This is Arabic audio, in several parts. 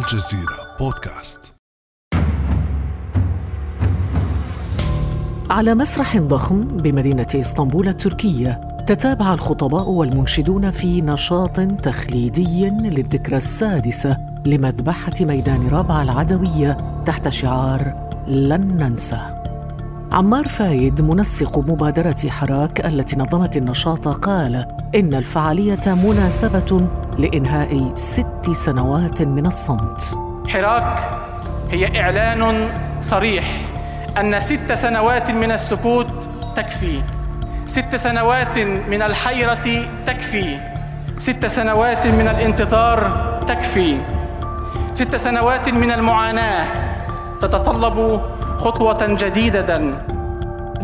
الجزيرة بودكاست. على مسرح ضخم بمدينة إسطنبول التركية تتابع الخطباء والمنشدون في نشاط تخليدي للذكرى السادسة لمذبحة ميدان رابعة العدوية تحت شعار لن ننسى عمار فايد منسق مبادرة حراك التي نظمت النشاط قال إن الفعالية مناسبة لإنهاء ست سنوات من الصمت. حراك هي إعلان صريح أن ست سنوات من السكوت تكفي. ست سنوات من الحيرة تكفي. ست سنوات من الانتظار تكفي. ست سنوات من المعاناة تتطلب خطوة جديدة.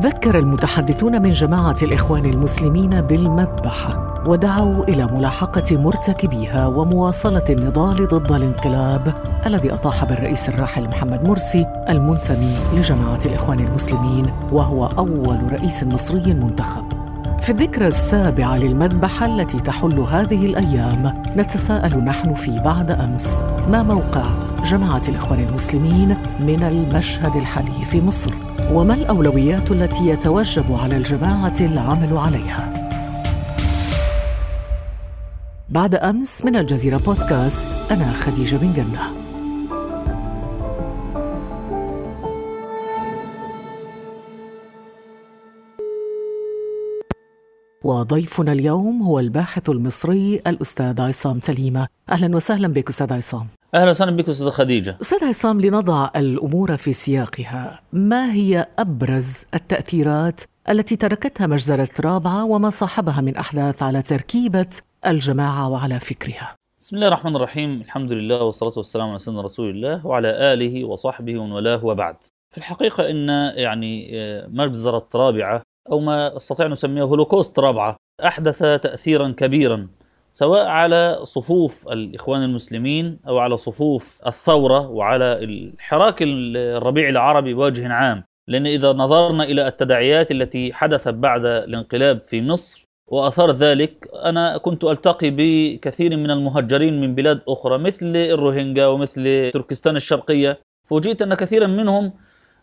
ذكر المتحدثون من جماعة الإخوان المسلمين بالمذبحة ودعوا إلى ملاحقة مرتكبيها ومواصلة النضال ضد الانقلاب الذي أطاح بالرئيس الراحل محمد مرسي المنتمي لجماعة الإخوان المسلمين وهو أول رئيس مصري منتخب. في الذكرى السابعة للمذبحة التي تحل هذه الأيام نتساءل نحن في بعد أمس ما موقع جماعة الإخوان المسلمين من المشهد الحالي في مصر؟ وما الأولويات التي يتوجب على الجماعة العمل عليها؟ بعد أمس من الجزيرة بودكاست أنا خديجة بن جنة. وضيفنا اليوم هو الباحث المصري الأستاذ عصام تليمة. أهلا وسهلا بك أستاذ عصام. أهلا وسهلا بك أستاذة خديجة. أستاذ عصام لنضع الأمور في سياقها، ما هي أبرز التأثيرات التي تركتها مجزرة رابعة وما صاحبها من أحداث على تركيبة الجماعة وعلى فكرها؟ بسم الله الرحمن الرحيم، الحمد لله والصلاة والسلام على سيدنا رسول الله وعلى آله وصحبه ومن والاه وبعد. في الحقيقة إن يعني مجزره رابعة أو ما أستطيع أن أسميه هولوكوست رابعة أحدث تاثيرا كبيرا سواء على صفوف الإخوان المسلمين أو على صفوف الثورة وعلى الحراك الربيع العربي بوجه عام لأن إذا نظرنا إلى التداعيات التي حدثت بعد الانقلاب في مصر وأثار ذلك أنا كنت ألتقي بكثير من المهجرين من بلاد أخرى مثل الروهينجا ومثل تركستان الشرقية. فوجئت أن كثيرا منهم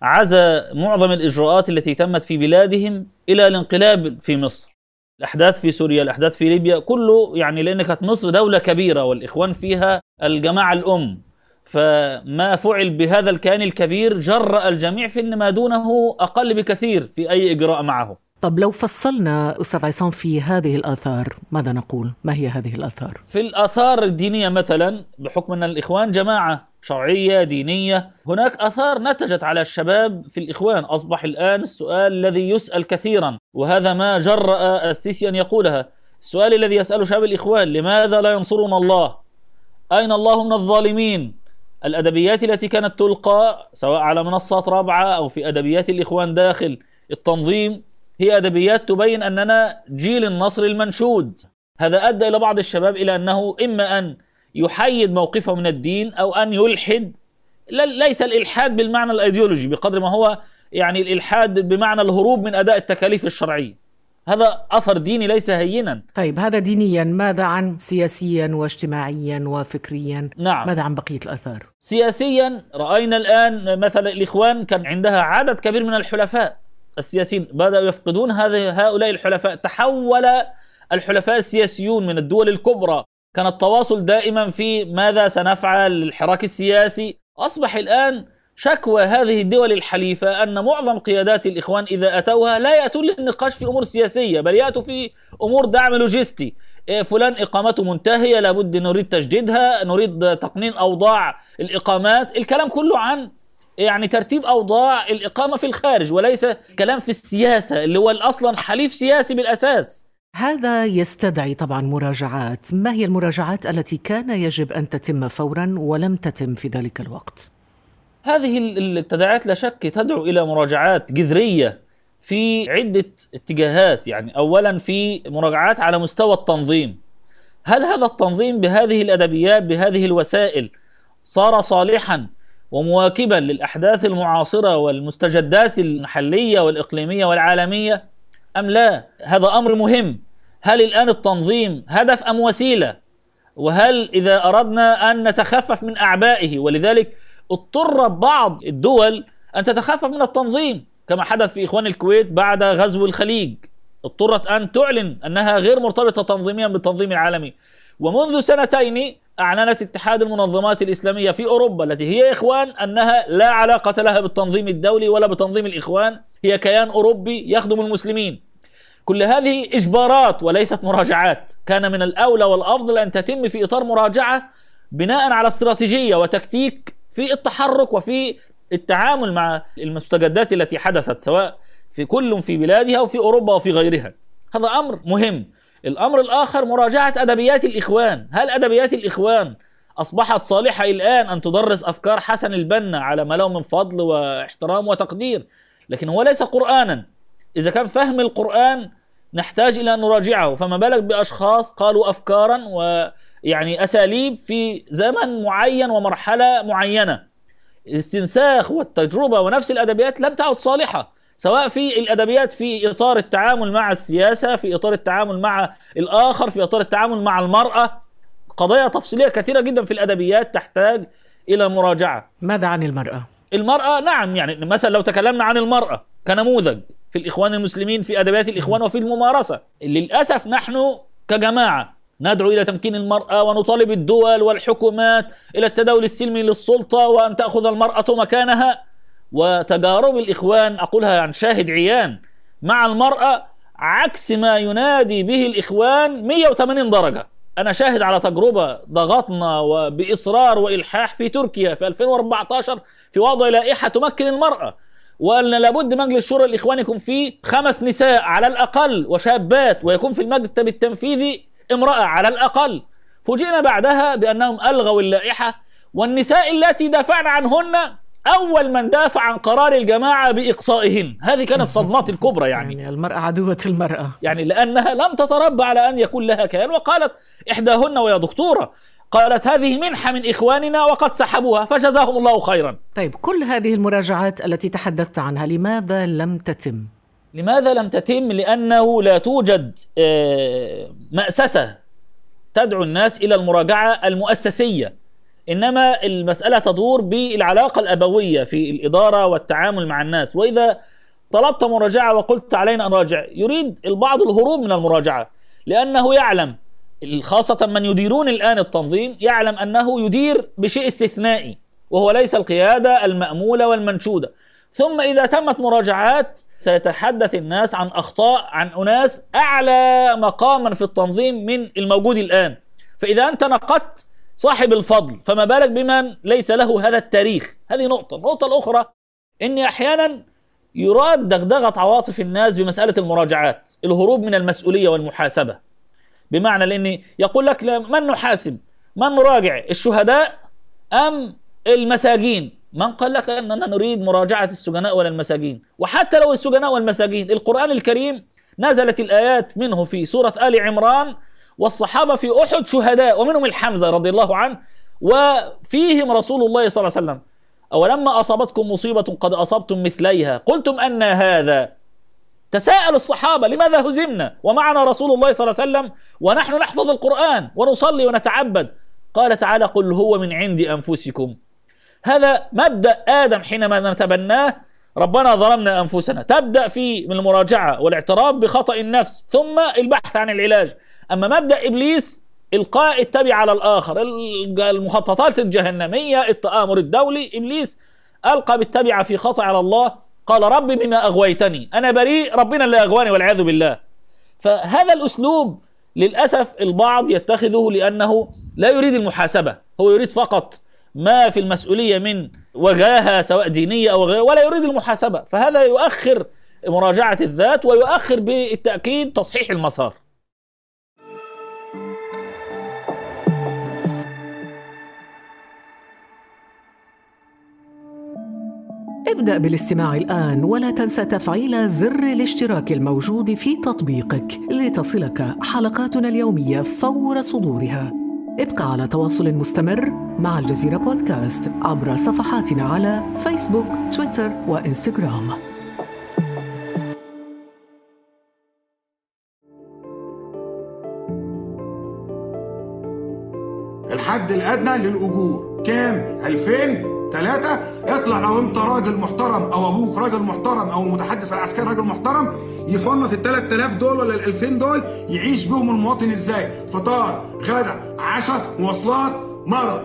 عزى معظم الإجراءات التي تمت في بلادهم إلى الانقلاب في مصر. الأحداث في سوريا الأحداث في ليبيا كله يعني لأن كانت مصر دولة كبيرة والإخوان فيها الجماعة الأم. فما فعل بهذا الكيان الكبير جرأ الجميع في ما دونه أقل بكثير في أي إجراء معه. طب لو فصلنا أستاذ عصام في هذه الآثار ماذا نقول؟ ما هي هذه الآثار؟ في الآثار الدينية مثلا بحكم أن الإخوان جماعة شرعية دينية هناك آثار نتجت على الشباب في الإخوان. أصبح الآن السؤال الذي يسأل كثيرا وهذا ما جرأ السيسي ان يقولها. السؤال الذي يساله شباب الإخوان لماذا لا ينصرون الله؟ أين الله من الظالمين؟ الأدبيات التي كانت تلقى سواء على منصات رابعة أو في أدبيات الإخوان داخل التنظيم هي أدبيات تبين أننا جيل النصر المنشود. هذا أدى إلى بعض الشباب إلى أنه إما أن يحيد موقفه من الدين أو أن يلحد. ليس الإلحاد بالمعنى الأيديولوجي بقدر ما هو يعني الإلحاد بمعنى الهروب من أداء التكاليف الشرعية. هذا أثر ديني ليس هينا. طيب هذا دينيا ماذا عن سياسيا واجتماعيا وفكريا؟ نعم. ماذا عن بقية الآثار؟ سياسيا رأينا الآن مثلا الإخوان كان عندها عدد كبير من الحلفاء. السياسيين بداوا يفقدون؟ هذه هؤلاء الحلفاء تحول الحلفاء السياسيون من الدول الكبرى. كان التواصل دائما في ماذا سنفعل؟ الحراك السياسي. أصبح الآن شكوى هذه الدول الحليفة أن معظم قيادات الإخوان إذا أتوها لا يأتون للنقاش في أمور سياسية بل يأتوا في أمور دعم لوجستي. إيه، فلان إقامته منتهية لابد نريد تجديدها نريد تقنين أوضاع الإقامات. الكلام كله عن يعني ترتيب أوضاع الإقامة في الخارج وليس كلام في السياسة اللي هو أصلا حليف سياسي بالأساس. هذا يستدعي طبعا مراجعات. ما هي المراجعات التي كان يجب أن تتم فورا ولم تتم في ذلك الوقت؟ هذه التداعيات لا شك تدعو إلى مراجعات جذرية في عدة اتجاهات يعني اولا في مراجعات على مستوى التنظيم. هل هذا التنظيم بهذه الأدبيات بهذه الوسائل صار صالحا ومواكبا للأحداث المعاصرة والمستجدات المحلية والإقليمية والعالمية أم لا؟ هذا أمر مهم. هل الآن التنظيم هدف أم وسيلة؟ وهل إذا أردنا أن نتخفف من أعبائه ولذلك اضطر بعض الدول أن تتخفف من التنظيم كما حدث في إخوان الكويت بعد غزو الخليج. اضطرت أن تعلن أنها غير مرتبطة تنظيميا بالتنظيم العالمي. ومنذ سنتين أعلنت اتحاد المنظمات الإسلامية في أوروبا التي هي إخوان أنها لا علاقة لها بالتنظيم الدولي ولا بتنظيم الإخوان هي كيان أوروبي يخدم المسلمين. كل هذه إجبارات وليست مراجعات. كان من الأولى والأفضل أن تتم في إطار مراجعة بناء على استراتيجية وتكتيك في التحرك وفي التعامل مع المستجدات التي حدثت سواء في كل في بلادها وفي أوروبا وفي غيرها. هذا أمر مهم. الأمر الآخر مراجعة أدبيات الإخوان. هل أدبيات الإخوان أصبحت صالحة الآن أن تدرس أفكار حسن البنا على ما له من فضل واحترام وتقدير؟ لكن هو ليس قرآنا. إذا كان فهم القرآن نحتاج إلى أن نراجعه. فما بالك بأشخاص قالوا أفكارا ويعني أساليب في زمن معين ومرحلة معينة؟ الاستنساخ والتجربة ونفس الأدبيات لم تعد صالحة. سواء في الأدبيات في إطار التعامل مع السياسة في إطار التعامل مع الآخر في إطار التعامل مع المرأة. قضايا تفصيلية كثيرة جدا في الأدبيات تحتاج إلى مراجعة. ماذا عن المرأة؟ المرأة نعم يعني مثلا لو تكلمنا عن المرأة كنموذج في الإخوان المسلمين في أدبيات الإخوان وفي الممارسة. للأسف نحن كجماعة ندعو إلى تمكين المرأة ونطالب الدول والحكومات إلى التداول السلمي للسلطة وأن تأخذ المرأة مكانها. وتجارب الإخوان أقولها عن شاهد عيان مع المرأة عكس ما ينادي به الإخوان 180 درجة. أنا شاهد على تجربة ضغطنا وبإصرار وإلحاح في تركيا في 2014 في وضع لائحة تمكن المرأة. وأن لابد مجلس شورى الإخوان يكون فيه خمس نساء على الأقل وشابات ويكون في المكتب التنفيذي امرأة على الأقل. فوجئنا بعدها بأنهم ألغوا اللائحة والنساء التي دافعنا عنهن أول من دافع عن قرار الجماعة بإقصائهن هذه كانت صدمات الكبرى يعني. يعني المرأة عدوة المرأة يعني لأنها لم تتربى على أن يكون لها كيان وقالت إحداهن ويا دكتورة قالت هذه منحة من إخواننا وقد سحبوها فجزاهم الله خيرا طيب كل هذه المراجعات التي تحدثت عنها لماذا لم تتم؟ لماذا لم تتم؟ لأنه لا توجد آه، مأسسة تدعو الناس إلى المراجعة المؤسسية إنما المسألة تدور بالعلاقة الأبوية في الإدارة والتعامل مع الناس. وإذا طلبت مراجعة وقلت علينا ان نراجع يريد البعض الهروب من المراجعة لأنه يعلم خاصة من يديرون الآن التنظيم يعلم أنه يدير بشيء استثنائي وهو ليس القيادة المأمولة والمنشودة. ثم إذا تمت مراجعات سيتحدث الناس عن أخطاء عن أناس أعلى مقاما في التنظيم من الموجود الآن. فإذا أنت نقدت صاحب الفضل. فما بالك بمن ليس له هذا التاريخ؟ هذه نقطة. النقطة الأخرى إني أحيانا يراد دغدغة عواطف الناس بمسألة المراجعات الهروب من المسؤولية والمحاسبة. بمعنى لأني يقول لك من نحاسب؟ من نراجع؟ الشهداء أم المساجين؟ من قال لك أننا نريد مراجعة السجناء ولا المساجين وحتى لو السجناء والمساجين القرآن الكريم نزلت الآيات منه في سورة آل عمران والصحابة في أحد شهداء ومنهم الحمزة رضي الله عنه وفيهم رسول الله صلى الله عليه وسلم. أولما أصابتكم مصيبة قد أصبتم مثليها. قلتم أن هذا تساءل الصحابة لماذا هزمنا؟ ومعنا رسول الله صلى الله عليه وسلم ونحن نحفظ القرآن ونصلي ونتعبد. قال تعالى قل هو من عند أنفسكم. هذا مبدأ آدم حينما نتبناه. ربنا ظلمنا أنفسنا. تبدأ في من المراجعة والاعتراف بخطأ النفس ثم البحث عن العلاج. أما مبدأ إبليس إلقاء التبع على الآخر المخططات الجهنمية التآمر الدولي إبليس ألقى بالتبع في خطأ على الله قال رب بما أغويتني أنا بريء ربنا اللي اغواني والعياذ بالله. فهذا الأسلوب للأسف البعض يتخذه لأنه لا يريد المحاسبة هو يريد فقط ما في المسؤولية من وجاهه سواء دينية أو غيره ولا يريد المحاسبة. فهذا يؤخر مراجعة الذات ويؤخر بالتأكيد تصحيح المسار. ابدأ بالاستماع الآن ولا تنسى تفعيل زر الاشتراك الموجود في تطبيقك لتصلك حلقاتنا اليومية فور صدورها. ابقى على تواصل مستمر مع الجزيرة بودكاست عبر صفحاتنا على فيسبوك، تويتر وإنستغرام. الحد الأدنى للأجور كام 2000 ثلاثة اطلع لو انت راجل محترم أو أبوك راجل محترم أو المتحدث العسكري راجل محترم يفنط ال 3000 دول ولا ال 2000 دول يعيش بيهم المواطن إزاي؟ فطار، غدا، عشاء، مواصلات، مرض.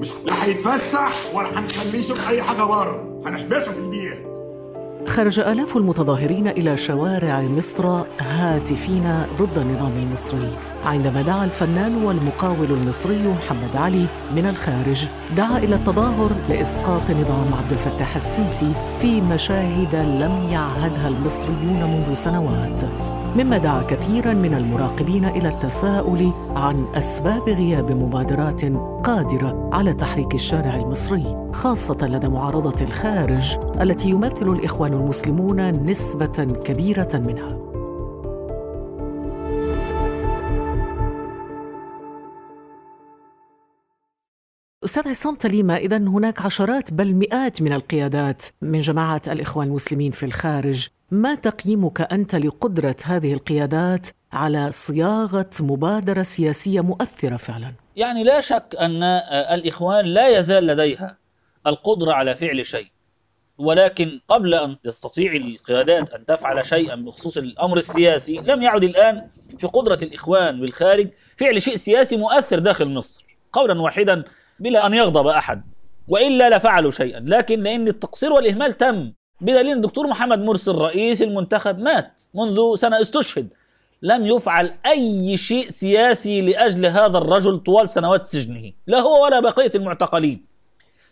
مش لا هيتفسح ولا هنخليه يشوف أي حاجة بره، هنحبسه في البيت. خرج آلاف المتظاهرين إلى شوارع مصر هاتفين ضد النظام المصري. عندما دعا الفنان والمقاول المصري محمد علي من الخارج دعا إلى التظاهر لإسقاط نظام عبد الفتاح السيسي في مشاهد لم يعهدها المصريون منذ سنوات. مما دعا كثيرا من المراقبين إلى التساؤل عن أسباب غياب مبادرات قادرة على تحريك الشارع المصري خاصة لدى معارضة الخارج التي يمثل الإخوان المسلمون نسبة كبيرة منها. أستاذ عصام تليمة إذا هناك عشرات بل مئات من القيادات من جماعة الإخوان المسلمين في الخارج ما تقييمك أنت لقدرة هذه القيادات على صياغة مبادرة سياسية مؤثرة فعلا؟ يعني لا شك أن الإخوان لا يزال لديها القدرة على فعل شيء. ولكن قبل أن تستطيع القيادات أن تفعل شيئا بخصوص الأمر السياسي لم يعد الآن في قدرة الإخوان بالخارج فعل شيء سياسي مؤثر داخل مصر. قولا واحدا بلا أن يغضب أحد. وإلا لفعلوا شيئا. لكن لأن التقصير والإهمال تم. بدليل الدكتور محمد مرسي الرئيس المنتخب مات منذ سنة استشهد. لم يفعل أي شيء سياسي لأجل هذا الرجل طوال سنوات سجنه لا هو ولا بقية المعتقلين.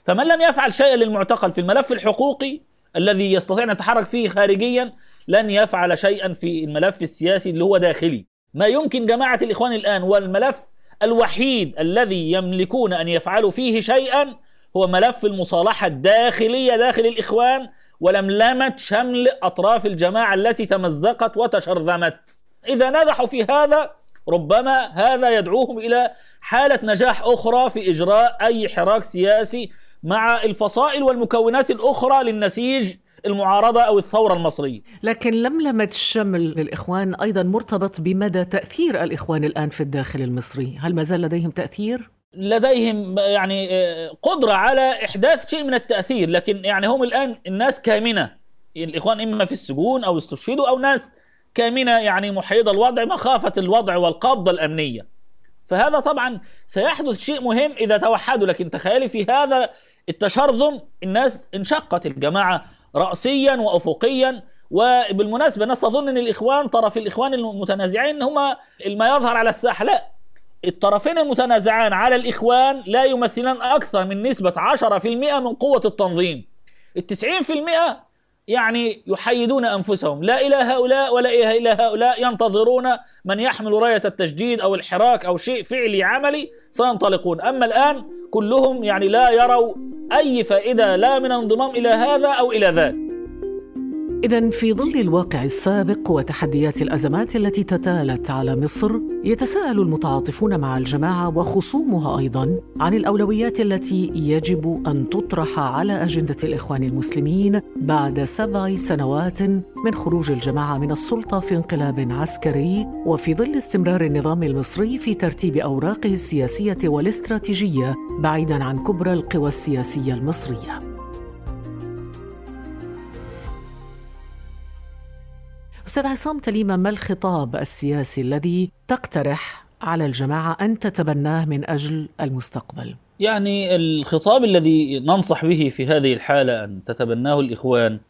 فمن لم يفعل شيئا للمعتقل في الملف الحقوقي الذي يستطيع أن يتحرك فيه خارجيا لن يفعل شيئا في الملف السياسي اللي هو داخلي. ما يمكن جماعة الإخوان الآن والملف الوحيد الذي يملكون أن يفعلوا فيه شيئا هو ملف المصالحة الداخلية داخل الإخوان ولملمة شمل أطراف الجماعة التي تمزقت وتشرذمت. إذا نجحوا في هذا ربما هذا يدعوهم إلى حالة نجاح أخرى في إجراء أي حراك سياسي مع الفصائل والمكونات الأخرى للنسيج المعارضة أو الثورة المصرية. لكن لملمة الشمل للإخوان أيضا مرتبط بمدى تأثير الإخوان الآن في الداخل المصري. هل ما زال لديهم تأثير؟ لديهم يعني آه، قدرة على إحداث شيء من التأثير لكن يعني هم الآن الناس كامنة. الإخوان إما في السجون أو استشهدوا أو ناس كامنة يعني محيطة الوضع مخافة الوضع والقبضة الأمنية. فهذا طبعا سيحدث شيء مهم إذا توحدوا. لكن تخيلي في هذا التشرذم الناس انشقت الجماعة رأسيا وأفقيا. وبالمناسبة الناس تظن أن الإخوان طرف الإخوان المتنازعين هما ما يظهر على الساحة. لا الطرفين المتنازعان على الإخوان لا يمثلان أكثر من نسبة 10% من قوة التنظيم. التسعين في المئة يعني يحيدون أنفسهم. لا إلى هؤلاء ولا إلى هؤلاء ينتظرون من يحمل راية التجديد أو الحراك أو شيء فعلي عملي سينطلقون. أما الآن كلهم يعني لا يروا أي فائدة لا من الانضمام إلى هذا أو إلى ذاك. إذا في ظل الواقع السابق وتحديات الأزمات التي تتالت على مصر يتساءل المتعاطفون مع الجماعة وخصومها أيضا عن الأولويات التي يجب أن تطرح على أجندة الإخوان المسلمين بعد سبع سنوات من خروج الجماعة من السلطة في انقلاب عسكري وفي ظل استمرار النظام المصري في ترتيب أوراقه السياسية والاستراتيجية بعيدا عن كبرى القوى السياسية المصرية. أستاذ عصام تليمة ما الخطاب السياسي الذي تقترح على الجماعة أن تتبناه من أجل المستقبل؟ يعني الخطاب الذي ننصح به في هذه الحالة أن تتبناه الإخوان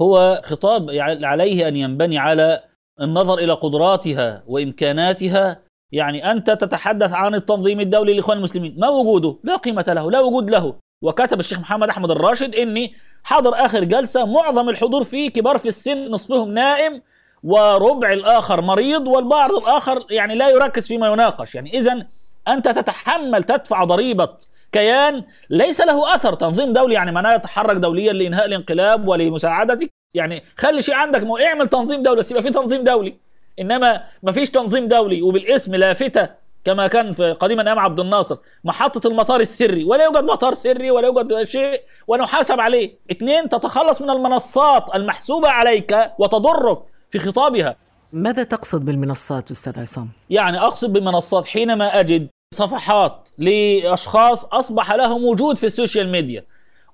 هو خطاب عليه أن ينبني على النظر إلى قدراتها وإمكاناتها يعني أنت تتحدث عن التنظيم الدولي للإخوان المسلمين ما وجوده لا قيمة له لا وجود له وكتب الشيخ محمد أحمد الراشد إني حضر آخر جلسة معظم الحضور فيه كبار في السن نصفهم نائم وربع الآخر مريض والبعض الآخر يعني لا يركز فيما يناقش. يعني إذا أنت تتحمل تدفع ضريبة كيان ليس له أثر. تنظيم دولي يعني معناه يتحرك دوليا لإنهاء الانقلاب ولمساعدتك. يعني خلي شيء عندك اعمل تنظيم دولي بس يبقى في تنظيم دولي. إنما ما فيش تنظيم دولي وبالاسم لافته كما كان في قديما أيام عبد الناصر. محطة المطار السري ولا يوجد مطار سري ولا يوجد شيء ونحاسب عليه. اثنين تتخلص من المنصات المحسوبة عليك وتضرك. في خطابها. ماذا تقصد بالمنصات أستاذ عصام؟ يعني أقصد بالمنصات حينما أجد صفحات لأشخاص أصبح لهم وجود في السوشيال ميديا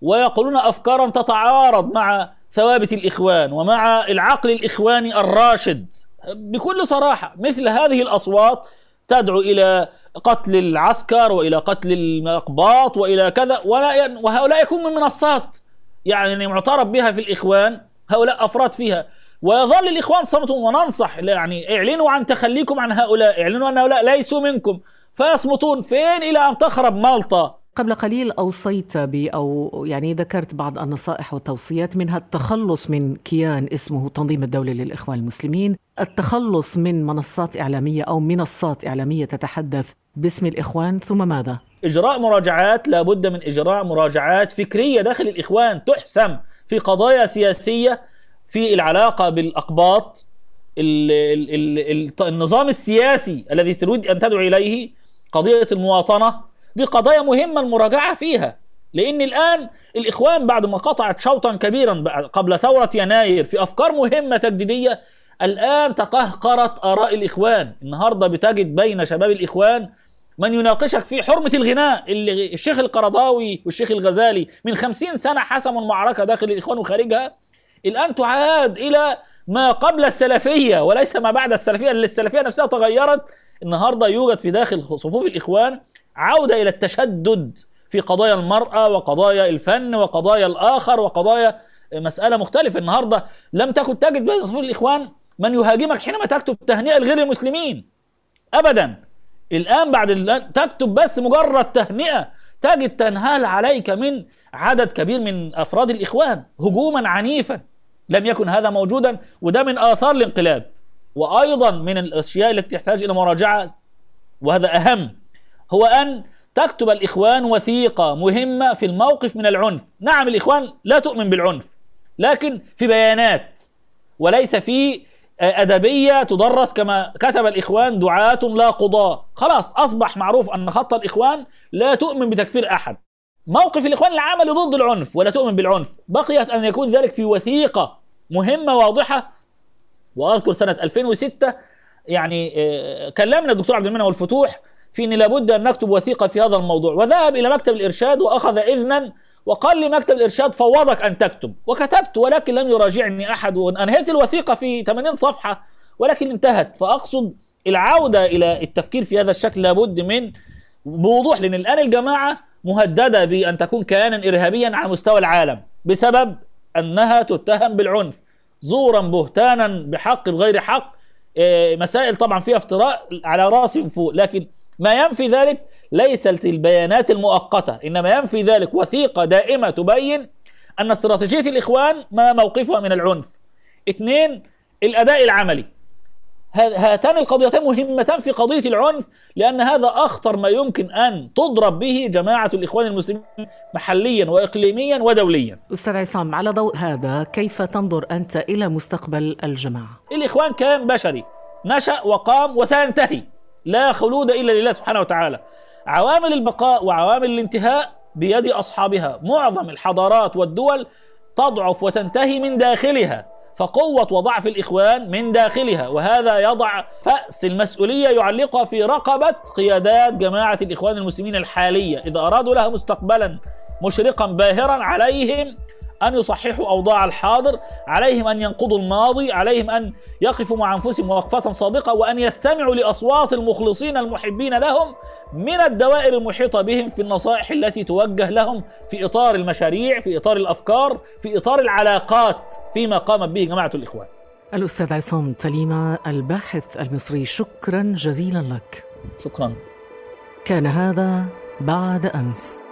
ويقولون أفكارا تتعارض مع ثوابت الإخوان ومع العقل الإخواني الراشد. بكل صراحة مثل هذه الأصوات تدعو إلى قتل العسكر وإلى قتل الاقباط وإلى كذا وهؤلاء يكون من منصات يعني معترف بها في الإخوان هؤلاء أفراد فيها. ويظل الإخوان صمتون وننصح يعني اعلنوا عن تخليكم عن هؤلاء اعلنوا أن هؤلاء ليسوا منكم فيصمتون فين إلى أن تخرب مالطا قبل قليل أوصيت ب أو يعني ذكرت بعض النصائح والتوصيات منها التخلص من كيان اسمه تنظيم الدولة للإخوان المسلمين، التخلص من منصات إعلامية أو منصات إعلامية تتحدث باسم الإخوان ثم ماذا؟ إجراء مراجعات لابد من إجراء مراجعات فكرية داخل الإخوان تحسم في قضايا سياسية في العلاقة بالأقباط النظام السياسي الذي تريد أن تدعو إليه قضية المواطنة دي قضايا مهمة المراجعة فيها. لأن الآن الإخوان بعد ما قطعت شوطا كبيرا قبل ثورة يناير في أفكار مهمة تجديدية الآن تقهقرت آراء الإخوان. النهارده بتجد بين شباب الإخوان من يناقشك في حرمة الغناء اللي الشيخ القرضاوي والشيخ الغزالي من خمسين سنة حسموا المعركة داخل الإخوان وخارجها. الآن تعاد إلى ما قبل السلفية وليس ما بعد السلفية اللي السلفية نفسها تغيرت. النهاردة يوجد في داخل صفوف الإخوان عودة إلى التشدد في قضايا المرأة وقضايا الفن وقضايا الآخر وقضايا مسألة مختلفة. النهاردة لم تكن تجد بين صفوف الإخوان من يهاجمك حينما تكتب تهنئة لغير المسلمين. أبدا. الآن بعد تكتب بس مجرد تهنئة تجد تنهال عليك من عدد كبير من أفراد الإخوان هجوما عنيفا. لم يكن هذا موجودا وده من آثار الانقلاب. وأيضا من الأشياء التي تحتاج إلى مراجعة وهذا أهم هو أن تكتب الإخوان وثيقة مهمة في الموقف من العنف. نعم الإخوان لا تؤمن بالعنف لكن في بيانات وليس في أدبية تدرس كما كتب الإخوان دعاة لا قضاة خلاص أصبح معروف أن خط الإخوان لا تؤمن بتكفير أحد. موقف الإخوان العملي ضد العنف ولا تؤمن بالعنف. بقيت أن يكون ذلك في وثيقة مهمة واضحة. وأذكر سنة 2006 يعني آه، كلمنا الدكتور عبد المنعم والفتوح في أن لابد أن نكتب وثيقة في هذا الموضوع. وذهب إلى مكتب الإرشاد وأخذ إذنا وقال لي مكتب الإرشاد فوضك أن تكتب. وكتبت ولكن لم يراجعني أحد. وأنهيت الوثيقة في 80 صفحة ولكن انتهت. فأقصد العودة إلى التفكير في هذا الشكل لابد من بوضوح لأن الآن الجماعة مهددة بأن تكون كيانا إرهابيا على مستوى العالم. بسبب أنها تتهم بالعنف. زورا بهتانا بحق بغير حق. إيه، مسائل طبعا فيها افتراء على راسي فوق. لكن ما ينفي ذلك ليست البيانات المؤقتة. إنما ينفي ذلك وثيقة دائمة تبين أن استراتيجية الإخوان ما موقفها من العنف. اثنين الأداء العملي. هاتان القضيتان مهمتان في قضية العنف لأن هذا أخطر ما يمكن أن تضرب به جماعة الإخوان المسلمين محليا وإقليميا ودوليا. أستاذ عصام على ضوء هذا كيف تنظر أنت إلى مستقبل الجماعة؟ الإخوان كان بشري نشأ وقام وسينتهي لا خلود إلا لله سبحانه وتعالى. عوامل البقاء وعوامل الانتهاء بيد أصحابها معظم الحضارات والدول تضعف وتنتهي من داخلها. فقوة وضعف الإخوان من داخلها وهذا يضع فأس المسؤولية يعلقها في رقبة قيادات جماعة الإخوان المسلمين الحالية إذا أرادوا لها مستقبلا مشرقا باهرا عليهم أن يصححوا أوضاع الحاضر عليهم أن ينقضوا الماضي عليهم أن يقفوا مع أنفسهم وقفة صادقة وأن يستمعوا لأصوات المخلصين المحبين لهم من الدوائر المحيطة بهم في النصائح التي توجه لهم في إطار المشاريع في إطار الأفكار في إطار العلاقات فيما قامت به جماعة الإخوان. الأستاذ عصام تليمة الباحث المصري شكرا جزيلا لك. شكرا. كان هذا بعد أمس.